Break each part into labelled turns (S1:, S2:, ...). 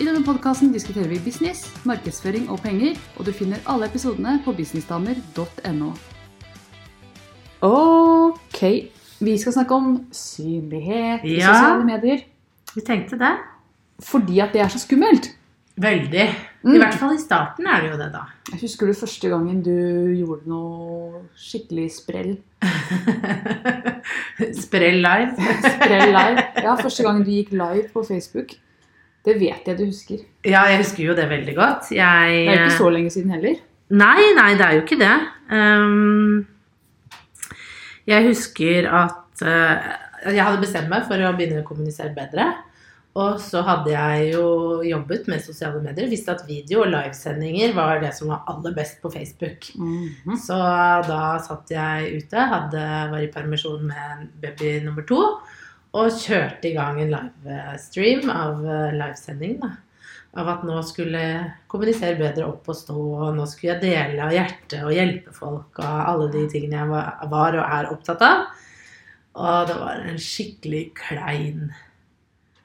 S1: I denne podkasten diskuterer vi business, markedsføring og penger, og du finner alle episodene på businessdamer.no. Ok, vi skal snakke om synlighet i
S2: Ja.
S1: sosiale medier.
S2: Vi tenkte det.
S1: Fordi at det er så skummelt.
S2: Veldig.
S1: Mm.
S2: I hvert fall i starten er det jo det, da.
S1: Jeg husker du første gangen du gjorde noe skikkelig sprell.
S2: Sprell live.
S1: Sprell live. Ja, første gangen du gikk live på Facebook. Det vet jeg du husker.
S2: Ja, jeg husker jo det veldig godt. Jeg
S1: Det er jo ikke så lenge siden heller.
S2: Nei, nei, det er jo ikke det. Um, jeg husker at uh, jeg hadde bestemt meg for å begynne å kommunisere bedre. Og så hadde jeg jo jobbet med sosiale medier. Visste at video og livesendinger var det som var aller best på Facebook.
S1: Mhm.
S2: Så da satt jeg ute, hadde, var i permisjon med baby nummer to. Og kjørte i gang en livestream av eh, livesending. da. Av at nå skulle jeg kommunisere bedre opp og stå, og nå skulle jeg dele av hjertet og hjelpe folk og alle de tingene jeg var, var og er opptatt av. Og det var en skikkelig klein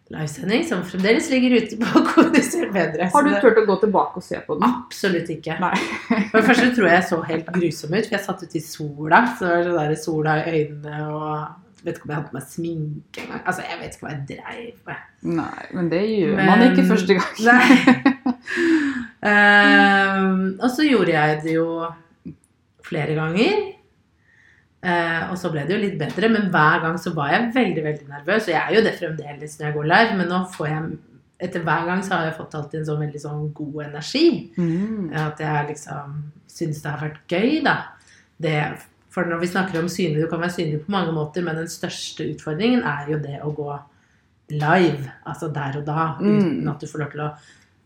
S2: livesending som fremdeles ligger ute på Kommuniser bedre.
S1: Har du turt å gå tilbake og se på den?
S2: Absolutt ikke.
S1: Nei.
S2: For det første tror jeg jeg så helt grusom ut, for jeg satt ute i sola. Så det var sånn der sola i øynene og Vet ikke om jeg hadde på meg sminke engang. Altså, jeg vet ikke hva jeg dreiv med.
S1: Nei, men det gjør
S2: Men-
S1: man ikke første gang.
S2: Nei. Ehm, og så gjorde jeg det jo flere ganger. Uh, og så ble det jo litt bedre, men hver gang så var jeg veldig veldig nervøs. Og jeg er jo det fremdeles når jeg går live, men nå får jeg etter hver gang så har jeg fått alltid en sånn veldig sånn god energi.
S1: Mm.
S2: At jeg liksom syns det har vært gøy, da. Det, for når vi snakker om synlig, du kan være synlig på mange måter, men den største utfordringen er jo det å gå live. Altså der og da,
S1: Mm.
S2: uten at du får lov til å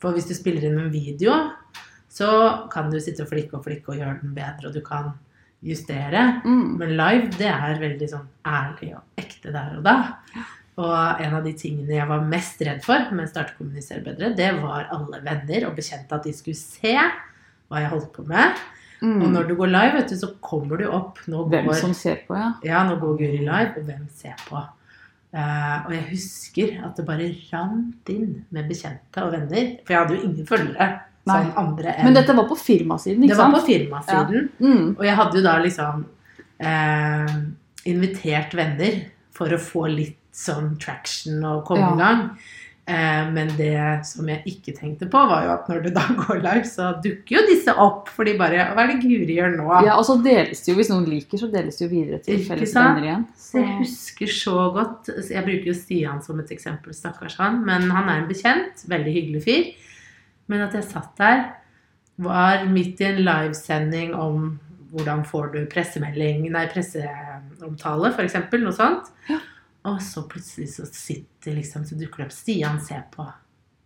S2: For hvis du spiller inn en video, så kan du sitte og flikke og flikke og gjøre den bedre, og du kan justere.
S1: Mm.
S2: Men live, det er veldig sånn ærlig og ekte der og da. Og en av de tingene jeg var mest redd for med å starte å kommunisere bedre, det var alle venner og bekjente at de skulle se hva jeg holdt på med.
S1: Mm.
S2: Og når du går live, vet du, så kommer du opp. Nå
S1: Hvem som ser på, ja.
S2: ja, nå går Guri live, og hvem ser på? Uh, og jeg husker at det bare rant inn med bekjente og venner. For jeg hadde jo ingen følgere som andre enn
S1: Men dette var på firmasiden,
S2: Det
S1: ikke
S2: var på firmasiden.
S1: Mm.
S2: Og jeg hadde jo da liksom uh, invitert venner for å få litt sånn traction og komme
S1: Ja.
S2: i gang. Eh, men det som jeg ikke tenkte på, var jo at når du da går live, så dukker jo disse opp. For de bare Hva er det Guri gjør nå?
S1: Ja, og så deles det jo, hvis noen liker, så deles det jo videre til felles venner igjen.
S2: Så, jeg husker så godt Jeg bruker jo Stian som et eksempel, stakkars han. Men han er en bekjent. Veldig hyggelig fyr. Men at jeg satt der, var midt i en livesending om hvordan får du pressemelding, nei, presseomtale, f.eks. Noe sånt.
S1: Ja.
S2: Og så plutselig så sitter liksom, så dukker det opp Stian ser på.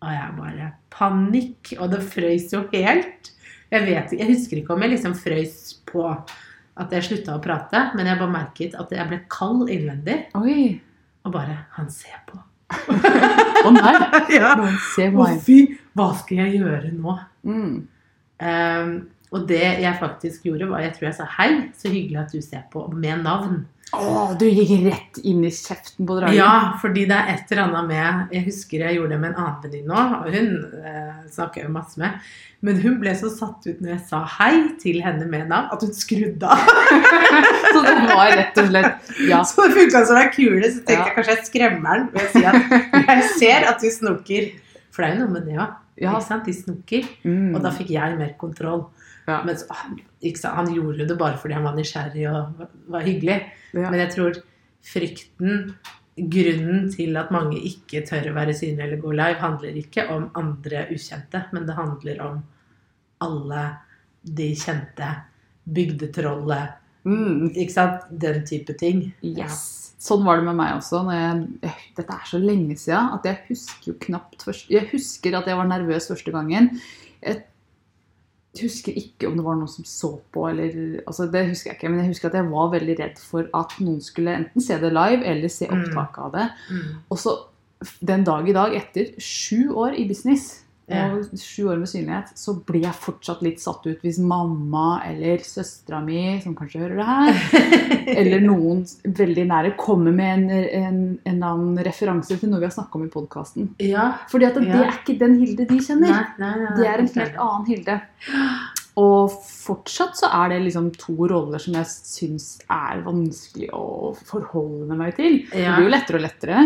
S2: Og jeg bare Panikk! Og det frøys jo helt. Jeg vet jeg husker ikke om jeg liksom frøys på at jeg slutta å prate, men jeg bare merket at jeg ble kald innvendig.
S1: Oi!
S2: Og bare Han ser på.
S1: Å nei!
S2: ja.
S1: Ser
S2: Å fy! Hva skal jeg gjøre nå?
S1: Mm.
S2: Um, og det jeg faktisk gjorde, var jeg tror jeg sa hei, så hyggelig at du ser på, med navn.
S1: Å, du gikk rett inn i kjeften på dragen.
S2: Ja, fordi det er et eller annet med Jeg husker jeg gjorde det med en annen venninne òg, og hun eh, snakker jeg jo masse med. Men hun ble så satt ut når jeg sa hei til henne med navn, at hun skrudde av.
S1: Så det var rett og slett Ja.
S2: Så det funka som ei kule, så tenkte
S1: Ja.
S2: jeg kanskje jeg skremmer den ved å si at jeg ser at du snoker. For det er jo noe med det òg.
S1: Ja.
S2: De snoker.
S1: Mm.
S2: Og da fikk jeg mer kontroll.
S1: Ja.
S2: Men så, han- gjorde det bare fordi han var nysgjerrig og var- var hyggelig.
S1: Ja.
S2: Men jeg tror frykten, grunnen til at mange ikke tør å være synlige eller gå live, handler ikke om andre ukjente, men det handler om alle de kjente. Bygdetrollet,
S1: Mm.
S2: ikke sant? Den type ting.
S1: Yes. Sånn var det med meg også. Når jeg, eh, dette er så lenge siden at jeg husker jo knapt først, Jeg husker at jeg var nervøs første gangen. Jeg husker ikke om det var noen som så på, eller altså Det husker jeg ikke, men jeg husker at jeg var veldig redd for at noen skulle enten se det live eller se
S2: opptaket
S1: opptak av det.
S2: Mm.
S1: Og så den dag i dag, etter sju år i business. Og sju år med synlighet, så blir jeg fortsatt litt satt ut hvis mamma eller søstera mi, som kanskje hører det her, eller noen veldig nære kommer med en, en, en annen referanse til noe vi har snakka om i podkasten.
S2: Ja.
S1: Fordi at det
S2: Ja.
S1: er ikke den Hilde de kjenner.
S2: Nei, nei, nei.
S1: Det er en helt annen Hilde. Og fortsatt så er det liksom to roller som jeg syns er vanskelig å forholde meg til. Det blir jo lettere og lettere.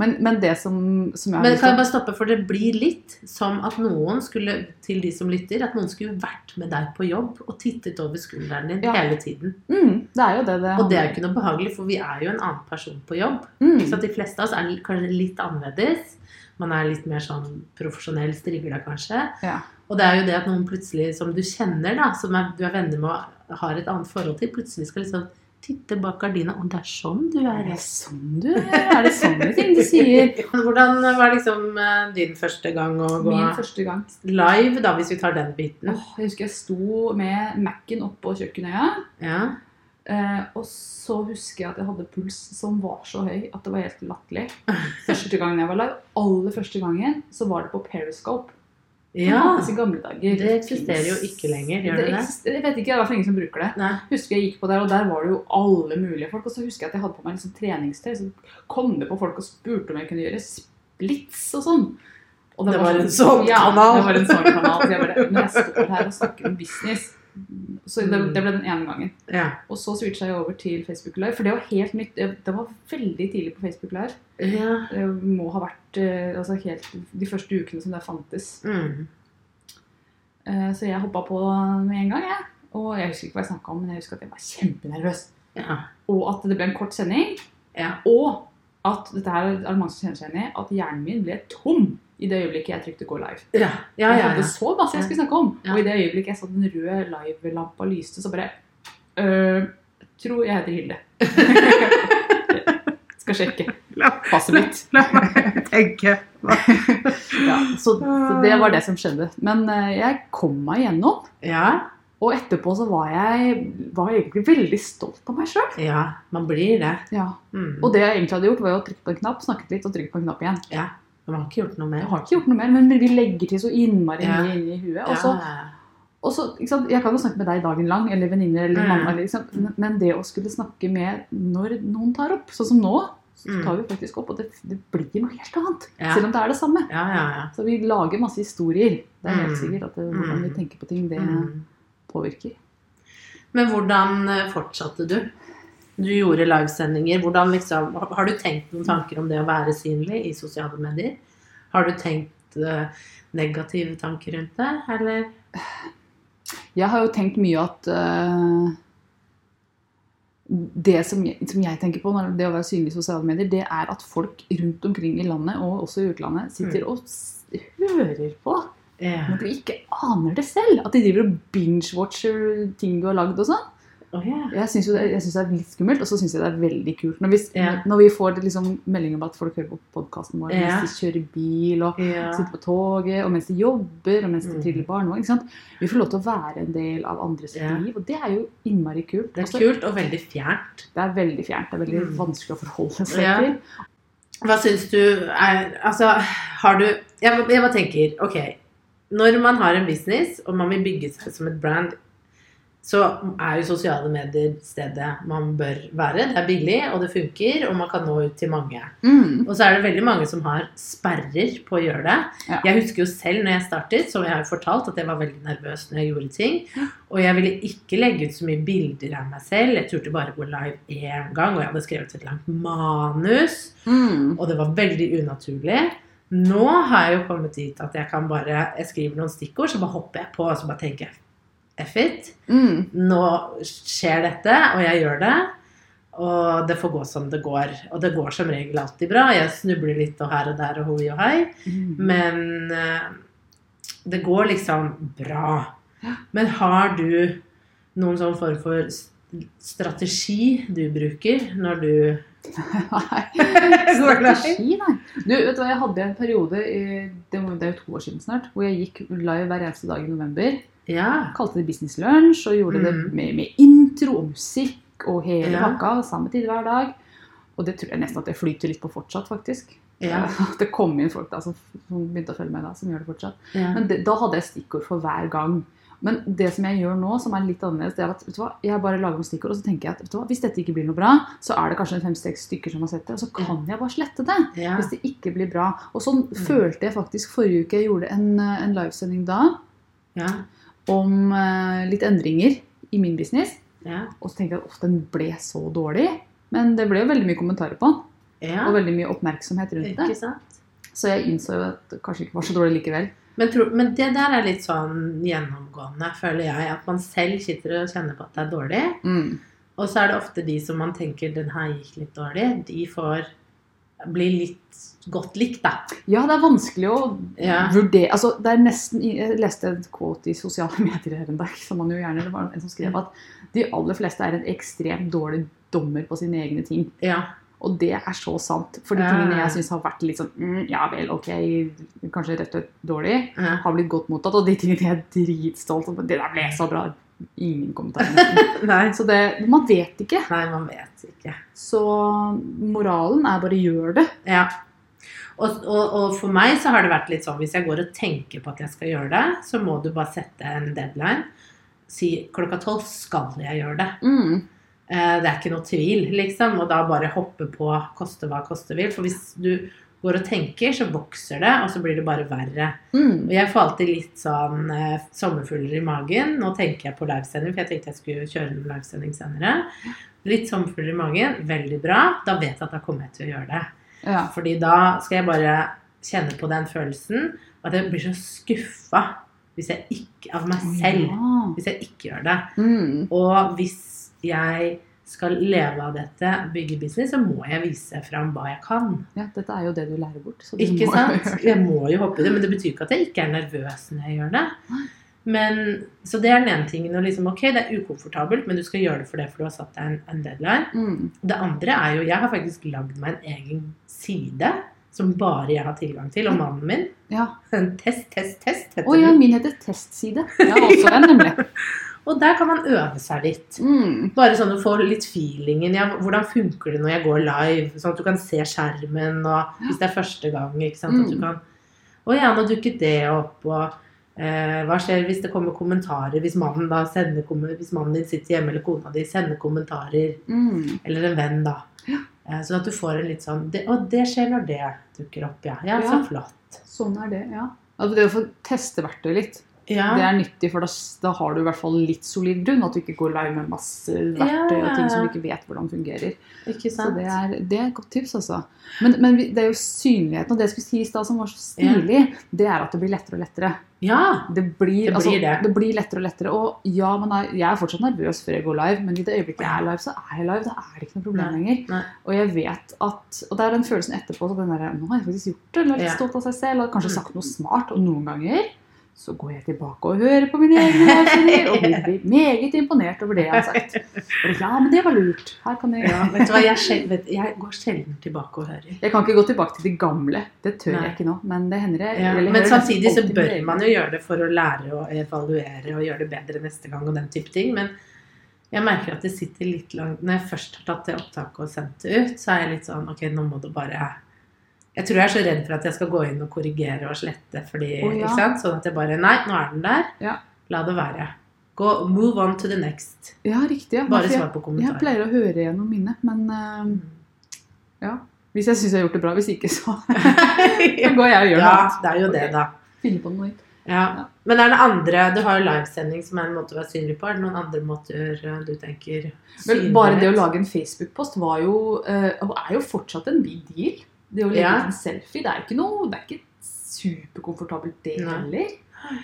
S1: Men, men det som, som jeg
S2: Men kan jeg bare stoppe, for det blir litt som at noen skulle, til de som lytter, at noen skulle vært med deg på jobb og tittet over skulderen din
S1: Ja.
S2: hele tiden.
S1: mm, Det er jo det det
S2: Og det er jo ikke noe behagelig, for vi er jo en annen person på jobb.
S1: mm,
S2: Så de fleste av oss er kanskje litt annerledes. Man er litt mer sånn profesjonell strigla, kanskje.
S1: ja.
S2: Og det er jo det at noen plutselig, som du kjenner, da, som er, du er venner med og har et annet forhold til, plutselig skal liksom titte bak gardina. Og det er sånn du
S1: Er Det er. sånn du Er det sånne ting du sier?
S2: Hvordan var liksom eh, din første gang å gå
S1: Min første gang.
S2: live, da, hvis vi tar den biten?
S1: Oh, jeg husker jeg sto med Mac-en oppå kjøkkenøya.
S2: Ja.
S1: Eh, og så husker jeg at jeg hadde puls som var så høy at det var helt latterlig. Første gangen jeg var live. Aller første gangen så var det på Periscope. Det
S2: ja.
S1: dager.
S2: Det eksisterer jo ikke lenger, gjør det det?
S1: eksister- Jeg vet ikke, det er i hvert fall ingen som bruker det.
S2: Nei.
S1: Husker jeg gikk på der, og der var det jo alle mulige folk. Og så husker jeg at jeg hadde på meg liksom treningstøy. Så kom det på folk og spurte om jeg kunne gjøre splits og sånn. Og
S2: Det var en sånn
S1: ja,
S2: kanal.
S1: det var en sånn kanal. Så jeg bare, men jeg står her og snakker om business. Så det, det ble den ene gangen.
S2: Ja.
S1: Og så switcha jeg over til Facebook Live, for det var helt nytt. Det var veldig tidlig på Facebook Live.
S2: ja.
S1: Det må ha vært eh, altså helt de første ukene som det fantes.
S2: Mm.
S1: Eh, Så jeg hoppa på med en gang, jeg. Og jeg husker ikke hva jeg snakka om, men jeg husker at jeg var kjempenervøs.
S2: ja.
S1: Og at det ble en kort sending.
S2: Ja.
S1: Og at dette her er det mange som kjenner seg igjen i, at hjernen min ble tom i det øyeblikket jeg trykte 'gå live'.
S2: Ja, ja,
S1: Jeg
S2: ja.
S1: hadde så masse jeg skulle snakke om.
S2: Ja.
S1: Og i det øyeblikket jeg så den røde live-lampa lyste, så bare øh, Tror jeg heter Hilde. Skal sjekke passet mitt.
S2: La meg tenke.
S1: Ja, så, så det var det som skjedde. Men øh, jeg kom meg gjennom.
S2: Ja,
S1: Og etterpå så var jeg var jeg egentlig veldig stolt av meg sjøl.
S2: ja, man blir det.
S1: Ja.
S2: Mm.
S1: Og det jeg egentlig hadde gjort, var å trykke på en knapp, snakket litt og trykke på en knapp igjen.
S2: Ja, man har ikke gjort noe mer.
S1: Jeg har ikke gjort noe mer, men vi legger til så innmari
S2: Ja.
S1: mye inni huet. Og så
S2: Ja.
S1: Og så, Jeg kan jo snakke med deg dagen lang, eller venninner eller
S2: Mm.
S1: mamma. liksom. Men- det å skulle snakke med når noen tar opp, sånn som nå, så
S2: Mm.
S1: tar vi faktisk opp, og det, det blir noe helt annet.
S2: Ja.
S1: Selv om det er det samme.
S2: Ja, ja, ja.
S1: Så vi lager masse historier. Det er helt
S2: Mm.
S1: sikkert at det, hvordan vi
S2: Mm.
S1: tenker på ting, det påvirker.
S2: Men hvordan eh, fortsatte du? Du gjorde livesendinger. Hvordan liksom, har- du tenkt noen tanker om det å være synlig i sosiale medier? Har du tenkt uh, negative tanker rundt det, eller?
S1: Jeg har jo tenkt mye at uh, det som jeg, som jeg tenker på når det å være synlig i sosiale medier, det er at folk rundt omkring i landet, og også i utlandet, sitter og hører på
S2: Men
S1: når du ikke aner det selv. At de driver og binge-watcher ting du har lagd og sånn.
S2: Å, yeah.
S1: Jeg syns det, det er litt skummelt, og så syns jeg det er veldig kult. Når vi,
S2: yeah.
S1: når vi får det liksom melding om at folk hører på podkasten vår
S2: yeah.
S1: mens de kjører bil, og sitter på toget, og mens de jobber, og mens de
S2: Mm.
S1: triller barnevogn. Vi får lov til å være en del av andres liv, og det er jo innmari kult.
S2: Det er
S1: Også-
S2: kult og veldig fjernt.
S1: det er veldig fjernt. Det er veldig
S2: Mm.
S1: vanskelig å forholde seg til.
S2: Hva syns du er Altså, har du Jeg, jeg bare tenker, ok Når man har en business, og man vil bygge seg som et brand, så er jo sosiale medier stedet man bør være. Det er billig, og det funker, og man kan nå ut til mange.
S1: Mm.
S2: Og så er det veldig mange som har sperrer på å gjøre det.
S1: Ja.
S2: Jeg husker jo selv når jeg startet, så jeg har fortalt at jeg var veldig nervøs når jeg gjorde ting. Og jeg ville ikke legge ut så mye bilder av meg selv. Jeg turte bare gå live én gang, og jeg hadde skrevet et langt manus.
S1: Mm.
S2: Og det var veldig unaturlig. Nå har jeg jo kommet dit at jeg kan bare Jeg skriver noen stikkord, så bare hopper jeg på, og så bare tenker jeg F it.
S1: Mm.
S2: Nå skjer dette, og jeg gjør det. Og det får gå som det går. Og det går som regel alltid bra. Jeg snubler litt og her og der og hoi og hei.
S1: Mm.
S2: Men eh, det går liksom bra. Men har du noen sånn form for strategi du bruker når du
S1: Nei. Strategi, nei. Du, vet du hva, jeg hadde en periode, i, det er jo to år siden snart, hvor jeg gikk live hver eneste dag i november.
S2: Ja.
S1: Kalte det Business Lunch og gjorde det
S2: Mhm.
S1: med, med intro og musikk og hele
S2: Ja.
S1: pakka. Samme tid hver dag. Og det tror jeg nesten at det flyter litt på fortsatt, faktisk.
S2: Ja.
S1: Det kom inn folk da som, som begynte å følge med da, som gjør det fortsatt.
S2: ja.
S1: Men det, da hadde jeg stikkord for hver gang. Men det som jeg gjør nå, som er litt annerledes, det er at vet du hva, jeg bare lager noen stikkord, og så tenker jeg at vet du hva, hvis dette ikke blir noe bra, så er det kanskje fem-seks stykker som har sett det, og så kan jeg bare slette det.
S2: ja.
S1: Hvis det ikke blir bra. Og sånn følte jeg faktisk forrige uke. Jeg gjorde en, eh, en livesending da
S2: ja.
S1: Om eh, litt endringer i min business.
S2: ja.
S1: Og så tenkte jeg at den ble så dårlig. Men det ble jo veldig mye kommentarer på den,
S2: ja.
S1: og veldig mye oppmerksomhet rundt det. Så jeg innså jo at det kanskje ikke var så dårlig likevel.
S2: Men, tro, men det der er litt sånn gjennomgående, føler jeg. At man selv sitter og kjenner på at det er dårlig.
S1: Mm.
S2: Og så er det ofte de som man tenker den her gikk litt dårlig, de får bli litt godt likt, da.
S1: Ja, det er vanskelig å
S2: Ja.
S1: vurdere altså, det er nesten, Jeg leste en quote i sosiale medier her en dag, som man jo gjerne Det var en som skrev at de aller fleste er en ekstremt dårlig dommer på sine egne ting.
S2: Ja.
S1: Og det er så sant. For de tingene jeg syns har vært litt sånn mm, Ja vel, ok, kanskje rett og slett dårlig,
S2: ja.
S1: har blitt godt mottatt. Og de tingene jeg er dritstolt av. Det der ble så bra. Ingen kommentarer. Så det Man vet ikke.
S2: Nei, man vet ikke.
S1: Så moralen er bare gjør det.
S2: Ja. Og, og, og for meg så har det vært litt sånn hvis jeg går og tenker på at jeg skal gjøre det, så må du bare sette en deadline. Si klokka tolv skal jeg gjøre det.
S1: Mm.
S2: Eh, Det er ikke noe tvil, liksom. Og da bare hoppe på koste hva koste vil. For hvis du går og tenker, så vokser det, og så blir det bare verre.
S1: Mm.
S2: Og jeg får alltid litt sånn eh, sommerfugler i magen. Nå tenker jeg på livesending, for jeg tenkte jeg skulle kjøre en livesending senere. Litt sommerfugler i magen. Veldig bra. Da vet jeg at da kommer jeg til å gjøre det.
S1: Ja.
S2: Fordi da skal jeg bare kjenne på den følelsen. At jeg blir så skuffa av meg selv
S1: Ja.
S2: hvis jeg ikke gjør det.
S1: Mm.
S2: Og hvis jeg skal leve av dette, bygge business, så må jeg vise fram hva jeg kan.
S1: ja, dette er jo det du lærer bort.
S2: Ikke sant? Jeg må jo håpe det, men det betyr ikke at jeg ikke er nervøs når jeg gjør det. Men, så det er den ene tingen. Og liksom, ok, det er ukomfortabelt, men du skal gjøre det for det, for du har satt deg en, en deadline.
S1: Mm.
S2: Det andre er jo, jeg har faktisk lagd meg en egen side som bare jeg har tilgang til, og mannen min.
S1: Ja.
S2: En test, test, test heter
S1: oh, ja, min heter testside. Jeg har også den, nemlig.
S2: Og der kan man øve seg litt.
S1: Mm.
S2: Bare sånn å få litt feelingen. Ja, hvordan funker det når jeg går live? Sånn at du kan se skjermen, og hvis det er første gang. ikke sant, at du
S1: Mm.
S2: kan Å ja, nå dukket det opp, og hva skjer hvis det kommer kommentarer? Hvis mannen da sender hvis mannen din sitter hjemme, eller kona di sender kommentarer,
S1: Mm.
S2: eller en venn, da. Eh, sånn at du får en litt sånn det, Og det skjer når det dukker opp, ja. Ja, så flott.
S1: Sånn er det, ja. Altså det å få teste verktøy litt,
S2: Ja.
S1: det er nyttig, for da, da har du i hvert fall litt solid grunn. At du ikke går live med masse verktøy og ting som du ikke vet hvordan fungerer.
S2: Ikke
S1: Så det er, det er et godt tips, altså. Men, men det er jo synligheten, og det jeg skulle si i stad som var så stilig, det er at det blir lettere og lettere.
S2: Ja.
S1: Det blir,
S2: Det
S1: altså,
S2: blir det.
S1: det blir lettere og lettere. Og ja, man er, jeg er fortsatt nervøs før jeg går live, men i det øyeblikket jeg er live, så er jeg live. Da er det ikke noe problem
S2: Nei,
S1: lenger.
S2: nei.
S1: Og jeg vet at Og det er den følelsen etterpå så den der, Nå har jeg faktisk gjort det. Eller litt
S2: Ja.
S1: stolt av seg selv. Og kanskje
S2: Mm.
S1: sagt noe smart. Og noen ganger så går jeg tilbake og hører på mine egne avsendinger og blir meget imponert over det jeg har sagt. Og ja, men det var lurt. Her kan jeg
S2: Ja, vet du hva, jeg, vet, jeg går sjelden tilbake og hører.
S1: Jeg kan ikke gå tilbake til de gamle. Det tør
S2: Nei.
S1: jeg ikke nå. Men det hender jeg.
S2: Ja, men
S1: hører
S2: samtidig så bør man jo gjøre det for å lære og evaluere og gjøre det bedre neste gang og den type ting. Men jeg merker at det sitter litt langt Når jeg først har tatt det opptaket og sendt det ut, så er jeg litt sånn Ok, nå må du bare Jeg tror jeg er så redd for at jeg skal gå inn og korrigere og slette fordi
S1: oh, ja.
S2: Sånn at jeg bare Nei, nå er den der.
S1: Ja.
S2: La det være. Gå, move on to the next.
S1: Ja, riktig. Ja.
S2: Bare
S1: jeg,
S2: svar på
S1: jeg pleier å høre gjennom mine, men uh, ja. Hvis jeg syns jeg har gjort det bra. Hvis ikke, så så går jeg og gjør
S2: ja,
S1: noe Ja,
S2: det er jo det, da.
S1: Finne på noe.
S2: Ja. Men er det andre Du har jo livesending som er en måte å være synlig på. Er det noen andre måter eh, du tenker
S1: Men bare det å lage en Facebook-post var jo eh, og er jo fortsatt en big deal. Det å legge
S2: Ja.
S1: ut en selfie, det er ikke noe Det er ikke superkomfortabelt, det heller.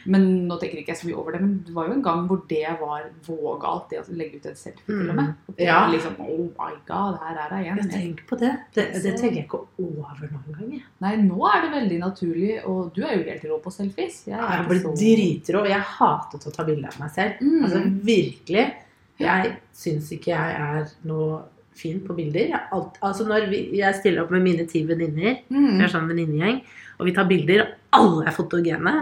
S1: Men nå tenker ikke jeg så mye over det, men det var jo en gang hvor det var vågalt, det å legge ut en selfie til og med.
S2: Mm.
S1: Og det
S2: Ja.
S1: var liksom Oh my god, her er jeg
S2: Jeg tenker på det. Det, det tenker jeg ikke over noen gang. Jeg,
S1: Nei, nå er det veldig naturlig, og du er jo helt rå på selfies. Jeg er
S2: jeg
S1: ikke
S2: blitt
S1: så-
S2: dritrå, jeg hatet å ta bilde av meg selv.
S1: Mm.
S2: Altså virkelig. Jeg syns ikke jeg er noe fin på bilder. Alt, altså når vi, jeg stiller opp med mine ti venninner, vi
S1: mm.
S2: er sånn venninnegjeng, og vi tar bilder, og alle er fotogene.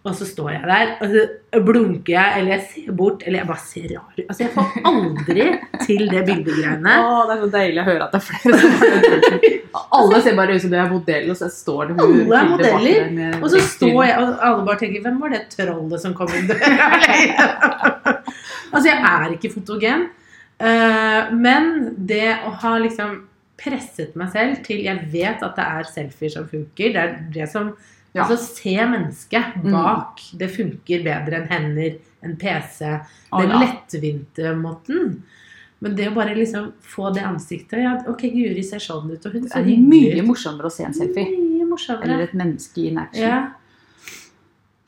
S2: Og så står jeg der, og så blunker jeg, eller jeg ser bort, eller jeg bare ser rar ut. Altså, jeg får aldri til det bildegreiene.
S1: Å, det er så deilig å høre at det er flere som har det. Alle ser bare ut som de er modell, og så står det
S2: Alle er modeller, Og så står jeg, og alle bare tenker Hvem var det trollet som kom inn døra? altså, jeg er ikke fotogen. Eh, men det å ha liksom presset meg selv til Jeg vet at det er selfier som funker. Det er det som
S1: Ja.
S2: Altså, se mennesket
S1: Mm.
S2: bak. Det funker bedre enn hender, enn PC.
S1: Å,
S2: Den
S1: ja.
S2: lettvinte måten. Men det å bare liksom få det ansiktet ja, Ok, Guri ser sånn ut, og hun
S1: Det er mye morsommere å se en selfie. Eller et menneske i action.
S2: Ja.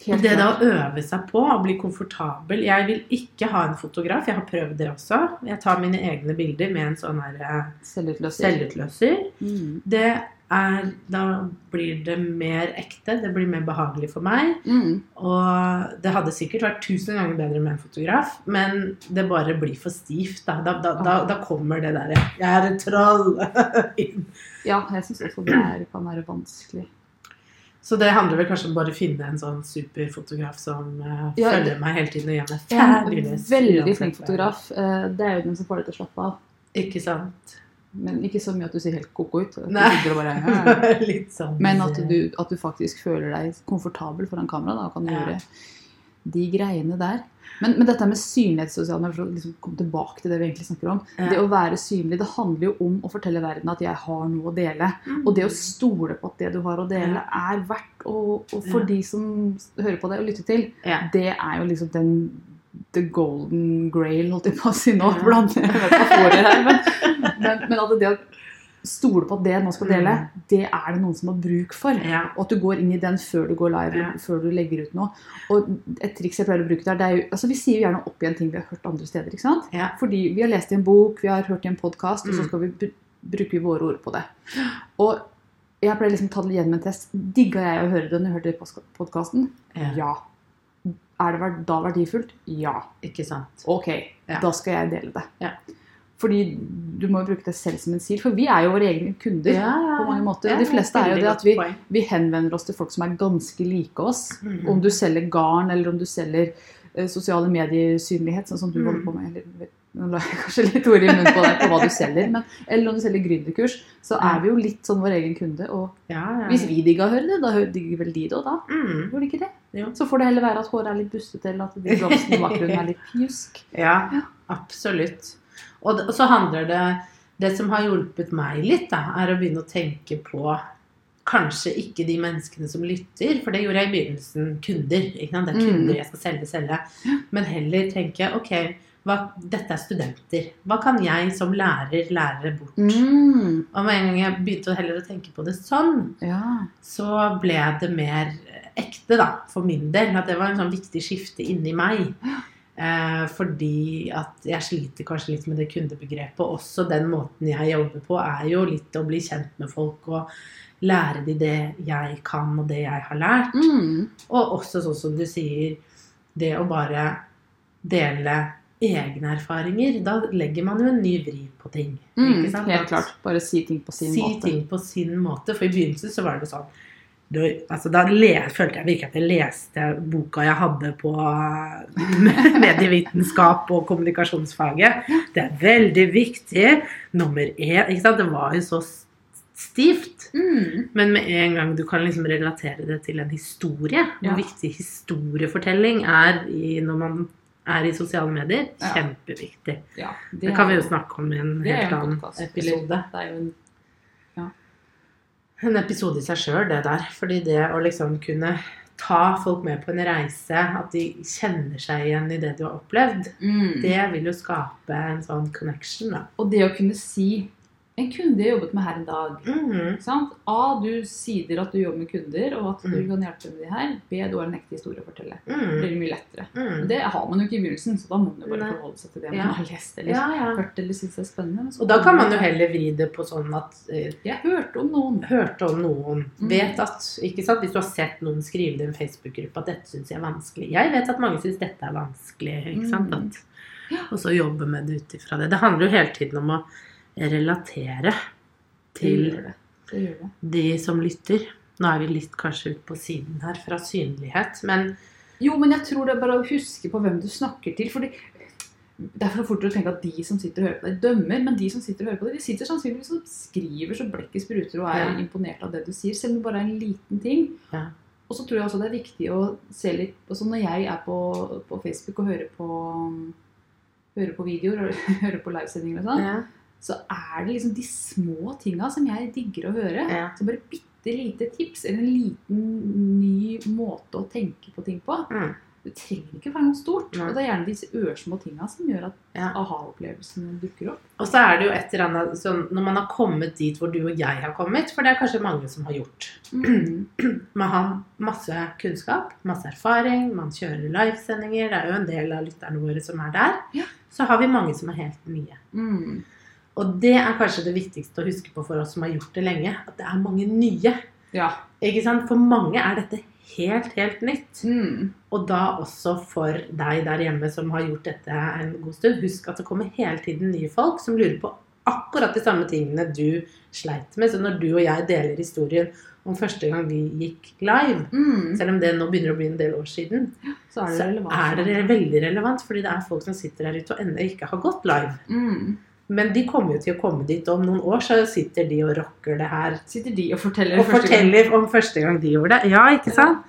S1: Helt
S2: Det da å øve seg på å bli komfortabel Jeg vil ikke ha en fotograf. Jeg har prøvd det også. Jeg tar mine egne bilder med en sånn eh,
S1: Selvutløser. Mm.
S2: Det er Da blir det mer ekte. Det blir mer behagelig for meg.
S1: Mm.
S2: Og det hadde sikkert vært tusen ganger bedre med en fotograf, men det bare blir for stivt. Da, da, da, da, da kommer det derre 'Jeg er et troll' inn.
S1: Ja, jeg syns også det er, kan være vanskelig.
S2: Så det handler vel kanskje om bare å finne en sånn superfotograf som uh,
S1: Ja,
S2: følger meg hele tiden og gjør meg fabulous.
S1: veldig flink fotograf. Uh, Det er jo den som får deg til å slappe av.
S2: Ikke sant?
S1: Men ikke så mye at du ser helt ko-ko ut. Du
S2: Nei.
S1: bare, ja,
S2: Litt sånn
S1: Men at du, at du faktisk føler deg komfortabel foran kamera da, kan
S2: Ja.
S1: gjøre de greiene der. Men, men dette med synlighet for å liksom komme tilbake til det vi egentlig snakker om.
S2: Ja.
S1: Det å være synlig, det handler jo om å fortelle verden at jeg har noe å dele.
S2: Mm.
S1: Og det å stole på at det du har å dele, er verdt å, og for
S2: Ja.
S1: de som hører på deg og lytter til,
S2: Ja.
S1: det er jo liksom den the golden grail, holdt jeg på å si nå.
S2: Ja.
S1: Blant metaforer her. Men, men, men at det å stole på at det man skal dele,
S2: Mm.
S1: det er det noen som har bruk for.
S2: Ja.
S1: Og at du går inn i den før du går live,
S2: Ja.
S1: før du legger ut noe. Og et triks jeg pleier å bruke der, det er jo altså Vi sier jo gjerne opp igjen ting vi har hørt andre steder. ikke sant?
S2: Ja.
S1: Fordi vi har lest i en bok, vi har hørt i en podkast, og så
S2: Mm.
S1: skal vi bruke bruker vi våre ord på det. Og jeg pleier liksom å ta det igjen med en test. Digga jeg å høre det når jeg hørte podkasten?
S2: Ja.
S1: Ja. Er det da verdifullt? Ja.
S2: Ikke sant.
S1: Ok, da skal jeg dele det.
S2: Ja.
S1: Fordi du må jo bruke det selv som en sil, for vi er jo våre egne kunder på mange måter.
S2: Ja,
S1: og de fleste er jo det at vi, vi henvender oss til folk som er ganske like oss.
S2: Mm.
S1: Om du selger garn, eller om du selger uh, sosiale mediesynlighet, sånn som du
S2: Mm.
S1: holder på med. Eller, nå la jeg kanskje litt ord i munnen på deg på hva du selger, men, eller om du selger gründerkurs, så er vi jo litt sånn vår egen kunde. Og
S2: ja, ja.
S1: hvis vi digga å høre det, da digger vel de det òg, da?
S2: Mm.
S1: De ikke det?
S2: Jo.
S1: Så får det heller være at håret er litt bustete, eller at de blomstene i bakgrunnen er litt pjusk.
S2: Ja, absolutt. Og så handler det Det som har hjulpet meg litt, da, er å begynne å tenke på kanskje ikke de menneskene som lytter, for det gjorde jeg i begynnelsen. Kunder. Det er kunder
S1: Mm.
S2: jeg skal selge, selge. Men heller tenke ok, hva, dette er studenter. Hva kan jeg som lærer lære bort?
S1: Mm.
S2: Og med en gang jeg begynte heller å tenke på det sånn,
S1: Ja.
S2: så ble det mer ekte, da, for min del. At det var en sånn viktig skifte inni meg. Eh, fordi at jeg sliter kanskje litt med det kundebegrepet. Også den måten jeg jobber på, er jo litt å bli kjent med folk og lære de det jeg kan, og det jeg har lært.
S1: Mm.
S2: Og også sånn som du sier, det å bare dele egne erfaringer. Da legger man jo en ny vri på ting.
S1: Mm. Helt klart. Bare si ting på sin
S2: si
S1: måte.
S2: ting på sin måte. For i begynnelsen så var det sånn du, altså Da le, følte jeg virkelig at jeg leste boka jeg hadde på medievitenskap og kommunikasjonsfaget. Det er veldig viktig. Nummer én? Det var jo så stivt.
S1: Mm.
S2: Men med en gang du kan liksom relatere det til en historie,
S1: Ja.
S2: hvor viktig historiefortelling er i, når man er i sosiale medier,
S1: Ja.
S2: kjempeviktig.
S1: Ja,
S2: Det, kan vi jo snakke om i en helt
S1: en
S2: annen episode.
S1: Det er jo en
S2: en episode i seg sjøl, det der. Fordi det å liksom kunne ta folk med på en reise, at de kjenner seg igjen i det du har opplevd,
S1: mm.
S2: det vil jo skape en sånn connection, da.
S1: Og det å kunne si En kunde jeg jobbet med her en dag.
S2: Mm
S1: -hmm. sant? A. Du sier at du jobber med kunder, og at du
S2: Mm.
S1: kan hjelpe med de her. B. Du har en ekte historie å fortelle. Det
S2: Mhm.
S1: blir mye lettere.
S2: Mhm.
S1: Det har man jo ikke i begynnelsen, så da må man jo bare forholde seg til det
S2: Ja.
S1: man har lest eller
S2: Ja, ja.
S1: hørt eller syns er spennende.
S2: Og da kan man jo heller vri det på sånn at uh,
S1: Jeg hørte om noen.
S2: hørte om noen,
S1: Mm.
S2: vet at ikke sant? Hvis du har sett noen skrive det i en Facebook-gruppe at dette syns jeg er vanskelig Jeg vet at mange syns dette er vanskelig. ikke sant?
S1: Mm.
S2: At, og så jobbe med det ut ifra det. Det handler jo hele tiden om å relatere til
S1: det. det, det.
S2: de som lytter. Nå er vi litt kanskje ut på siden her fra synlighet, men
S1: Jo, men jeg tror det er bare å huske på hvem du snakker til. fordi det er for fort å tenke at de som sitter og hører på deg, dømmer. Men de som sitter og hører på deg, de sitter sannsynligvis og skriver så blekket spruter og er
S2: Ja.
S1: imponert av det du sier. Selv om det bare er en liten ting.
S2: Ja.
S1: Og så tror jeg også det er viktig å se litt altså Når jeg er på, på Facebook og hører på, hører på videoer og hører på livesendinger og sånn,
S2: ja.
S1: Så er det liksom de små tinga som jeg digger å høre.
S2: Ja.
S1: Så bare bitte lite tips eller en liten ny måte å tenke på ting på.
S2: Mm.
S1: Det trenger ikke være noe stort.
S2: Mm.
S1: Og det er gjerne disse ørsmå tinga som gjør at
S2: Ja.
S1: aha-opplevelsen dukker opp.
S2: Og så er det jo et eller annet sånn Når man har kommet dit hvor du og jeg har kommet, for det er kanskje mange som har gjort Man har masse kunnskap, masse erfaring, man kjører livesendinger. Det er jo en del av lytterne våre som er der.
S1: Ja.
S2: Så har vi mange som er helt nye.
S1: Mm.
S2: Og det er kanskje det viktigste å huske på for oss som har gjort det lenge, at det er mange nye.
S1: Ja.
S2: Ikke sant? For mange er dette helt, helt nytt.
S1: Mm.
S2: Og da også for deg der hjemme som har gjort dette en god stund. Husk at det kommer hele tiden nye folk som lurer på akkurat de samme tingene du sleit med. Så når du og jeg deler historien om første gang vi gikk live,
S1: Mm.
S2: selv om det nå begynner å bli en del år siden,
S1: Så er det
S2: så
S1: relevant.
S2: er det veldig relevant. Fordi det er folk som sitter der ute og ennå ikke har gått live.
S1: Mm.
S2: Men de kommer jo til å komme dit. Om noen år så sitter de og rocker det her
S1: Sitter de og forteller
S2: og
S1: første gang.
S2: forteller om første gang de gjorde det. Ja, ikke sant?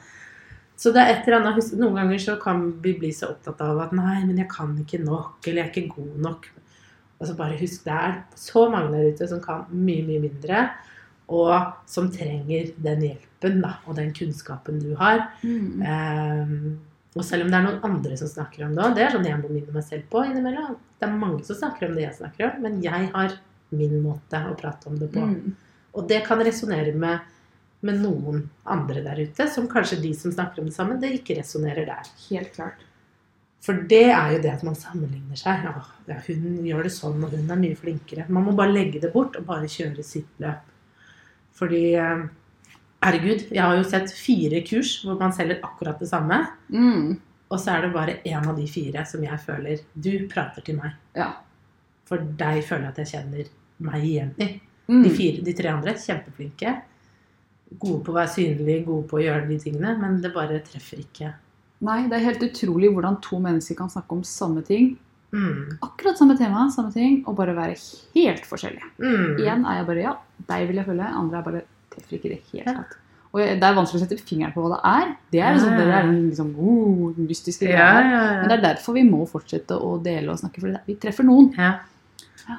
S2: Så det er et eller annet, Noen ganger så kan vi bli så opptatt av at nei, men jeg kan ikke nok, eller jeg er ikke god nok. Altså bare husk, det er så mange der ute som kan mye, mye mindre, og som trenger den hjelpen da, og den kunnskapen du har.
S1: Mm.
S2: Ehm, og selv om det er noen andre som snakker om det òg, det er sånn jeg må minne meg selv på innimellom. Det er mange som snakker om det jeg snakker om, men jeg har min måte å prate om det på.
S1: Mm.
S2: Og det kan resonnere med, med noen andre der ute, som kanskje de som snakker om det samme, det ikke resonnerer der.
S1: Helt klart.
S2: For det er jo det at man sammenligner seg. Ja, ja, hun gjør det sånn, og hun er mye flinkere. Man må bare legge det bort og bare kjøre sitt løp. Fordi eh, Herregud, jeg har jo sett fire kurs hvor man selger akkurat det samme.
S1: Mm.
S2: Og så er det bare én av de fire som jeg føler Du prater til meg.
S1: Ja.
S2: For deg føler jeg at jeg kjenner meg igjen i.
S1: Mm.
S2: De, fire, de tre andre kjempeflinke. Gode på å være synlige, gode på å gjøre de tingene, men det bare treffer ikke.
S1: Nei, det er helt utrolig hvordan to mennesker kan snakke om samme ting.
S2: Mm.
S1: Akkurat samme tema, samme ting, og bare være helt forskjellige.
S2: Mm.
S1: Igjen er jeg bare ja, deg vil jeg følge. Andre er bare treffer ikke det helt
S2: Ja.
S1: Og det er vanskelig å sette fingeren på hva det er. Det er, liksom, det er den liksom, oh, mystiske greia
S2: Ja,
S1: her.
S2: ja,
S1: Men det er derfor vi må fortsette å dele og snakke, for vi treffer noen.
S2: ja.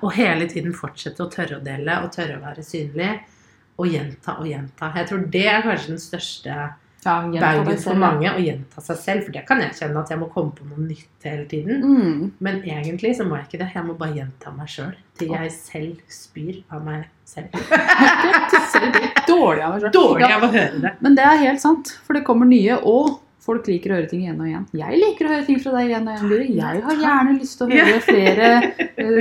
S2: Og hele tiden fortsette å tørre å dele og tørre å være synlig. Og gjenta og gjenta. Jeg tror det er kanskje den største
S1: Ja, gjenta
S2: for mange. Å gjenta seg selv. For det kan jeg kjenne at jeg må komme på noe nytt hele tiden.
S1: Mm.
S2: Men egentlig så må jeg ikke det. Jeg må bare gjenta meg sjøl. Til jeg selv spyr av meg selv.
S1: Dårlig av meg selv.
S2: Dårlig av å høre det.
S1: men det er helt sant, for det kommer nye, og folk liker å høre ting igjen og igjen. Jeg liker å høre ting fra deg igjen og igjen. Jeg har gjerne lyst til å høre flere eh,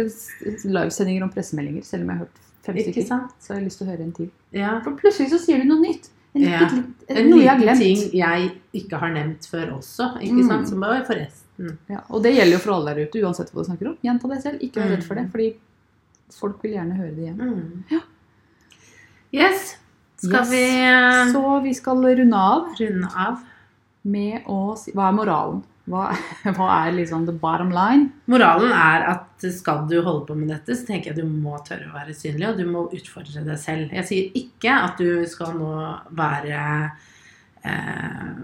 S1: livesendinger om pressemeldinger, selv om jeg har hørt fem stykker. Så har jeg lyst til å høre en til.
S2: Ja.
S1: For plutselig så sier du noe nytt. En
S2: Ja.
S1: litt,
S2: En
S1: noe jeg har glemt.
S2: ting jeg ikke har nevnt før også. Ikke
S1: Mm.
S2: sant? Som bare forresten.
S1: Ja, og det gjelder jo for alle der ute, uansett hva du snakker om. Gjenta deg selv. Ikke vær redd for det,
S2: Mm.
S1: fordi folk vil gjerne høre det igjen.
S2: Mm.
S1: Ja.
S2: Yes. Skal
S1: Yes.
S2: vi eh,
S1: Så vi skal runde av
S2: runde av?
S1: med å si Hva er moralen? Hva, hva er liksom the bottom line?
S2: Moralen er at skal du holde på med dette, så tenker jeg du må tørre å være synlig, og du må utfordre deg selv. Jeg sier ikke at du skal nå være eh,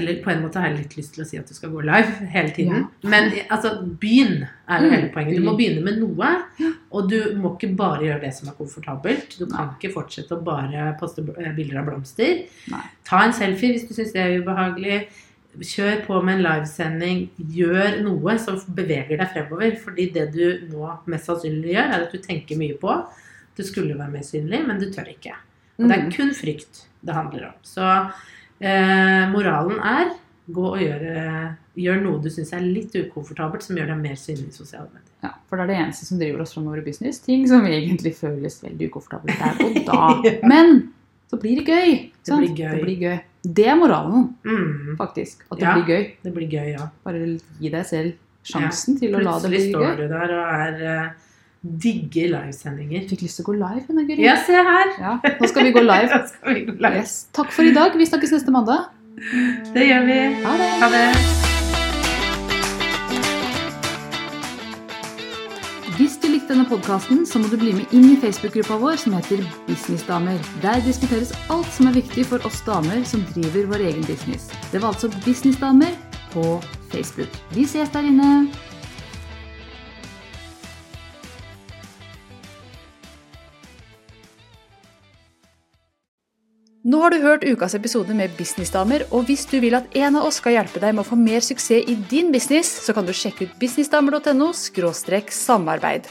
S2: Eller på en måte har jeg litt lyst til å si at du skal gå live hele tiden. Men altså, begynn er jo
S1: Mm,
S2: hele poenget. Du må begynne med noe. Og du må ikke bare gjøre det som er komfortabelt. Du kan ikke fortsette å bare poste bilder av blomster.
S1: Nei.
S2: Ta en selfie hvis du syns det er ubehagelig. Kjør på med en livesending. Gjør noe som beveger deg fremover. Fordi det du nå mest sannsynlig gjør, er at du tenker mye på Du skulle være mer synlig, men du tør ikke. Og det er
S1: Mm.
S2: kun frykt det handler om. Så eh, moralen er gå og gjøre, gjør noe du syns er litt ukomfortabelt, som gjør deg mer synlig i sosiale medier.
S1: Ja, for det er det eneste som driver oss framover i business. Ting som egentlig føles veldig ukomfortabelt der og da. Men så blir det gøy.
S2: Det blir gøy.
S1: Det blir gøy. Det er moralen,
S2: Mm,
S1: faktisk. At det
S2: Ja.
S1: blir gøy.
S2: det blir gøy, ja.
S1: Bare gi deg selv sjansen til å la det
S2: Plutselig
S1: bli
S2: står
S1: gøy.
S2: du der og er uh, digger livesendinger.
S1: Fikk lyst til å gå live. Anna Guri.
S2: Ja, se her!
S1: Ja, nå skal vi gå live.
S2: Vi gå live.
S1: Yes. Takk for i dag. Vi snakkes neste mandag.
S2: Det gjør vi.
S1: Ha det.
S2: Ha det.
S1: Hvis du denne podkasten, må du bli med inn i Facebook-gruppa vår som heter Businessdamer. Der diskuteres alt som er viktig for oss damer som driver vår egen business. Det var altså Businessdamer på Facebook. Vi ses der inne. Nå har du hørt ukas episode med Businessdamer, og hvis du vil at en av oss skal hjelpe deg med å få mer suksess i din business, så kan du sjekke ut businessdamer.no samarbeid.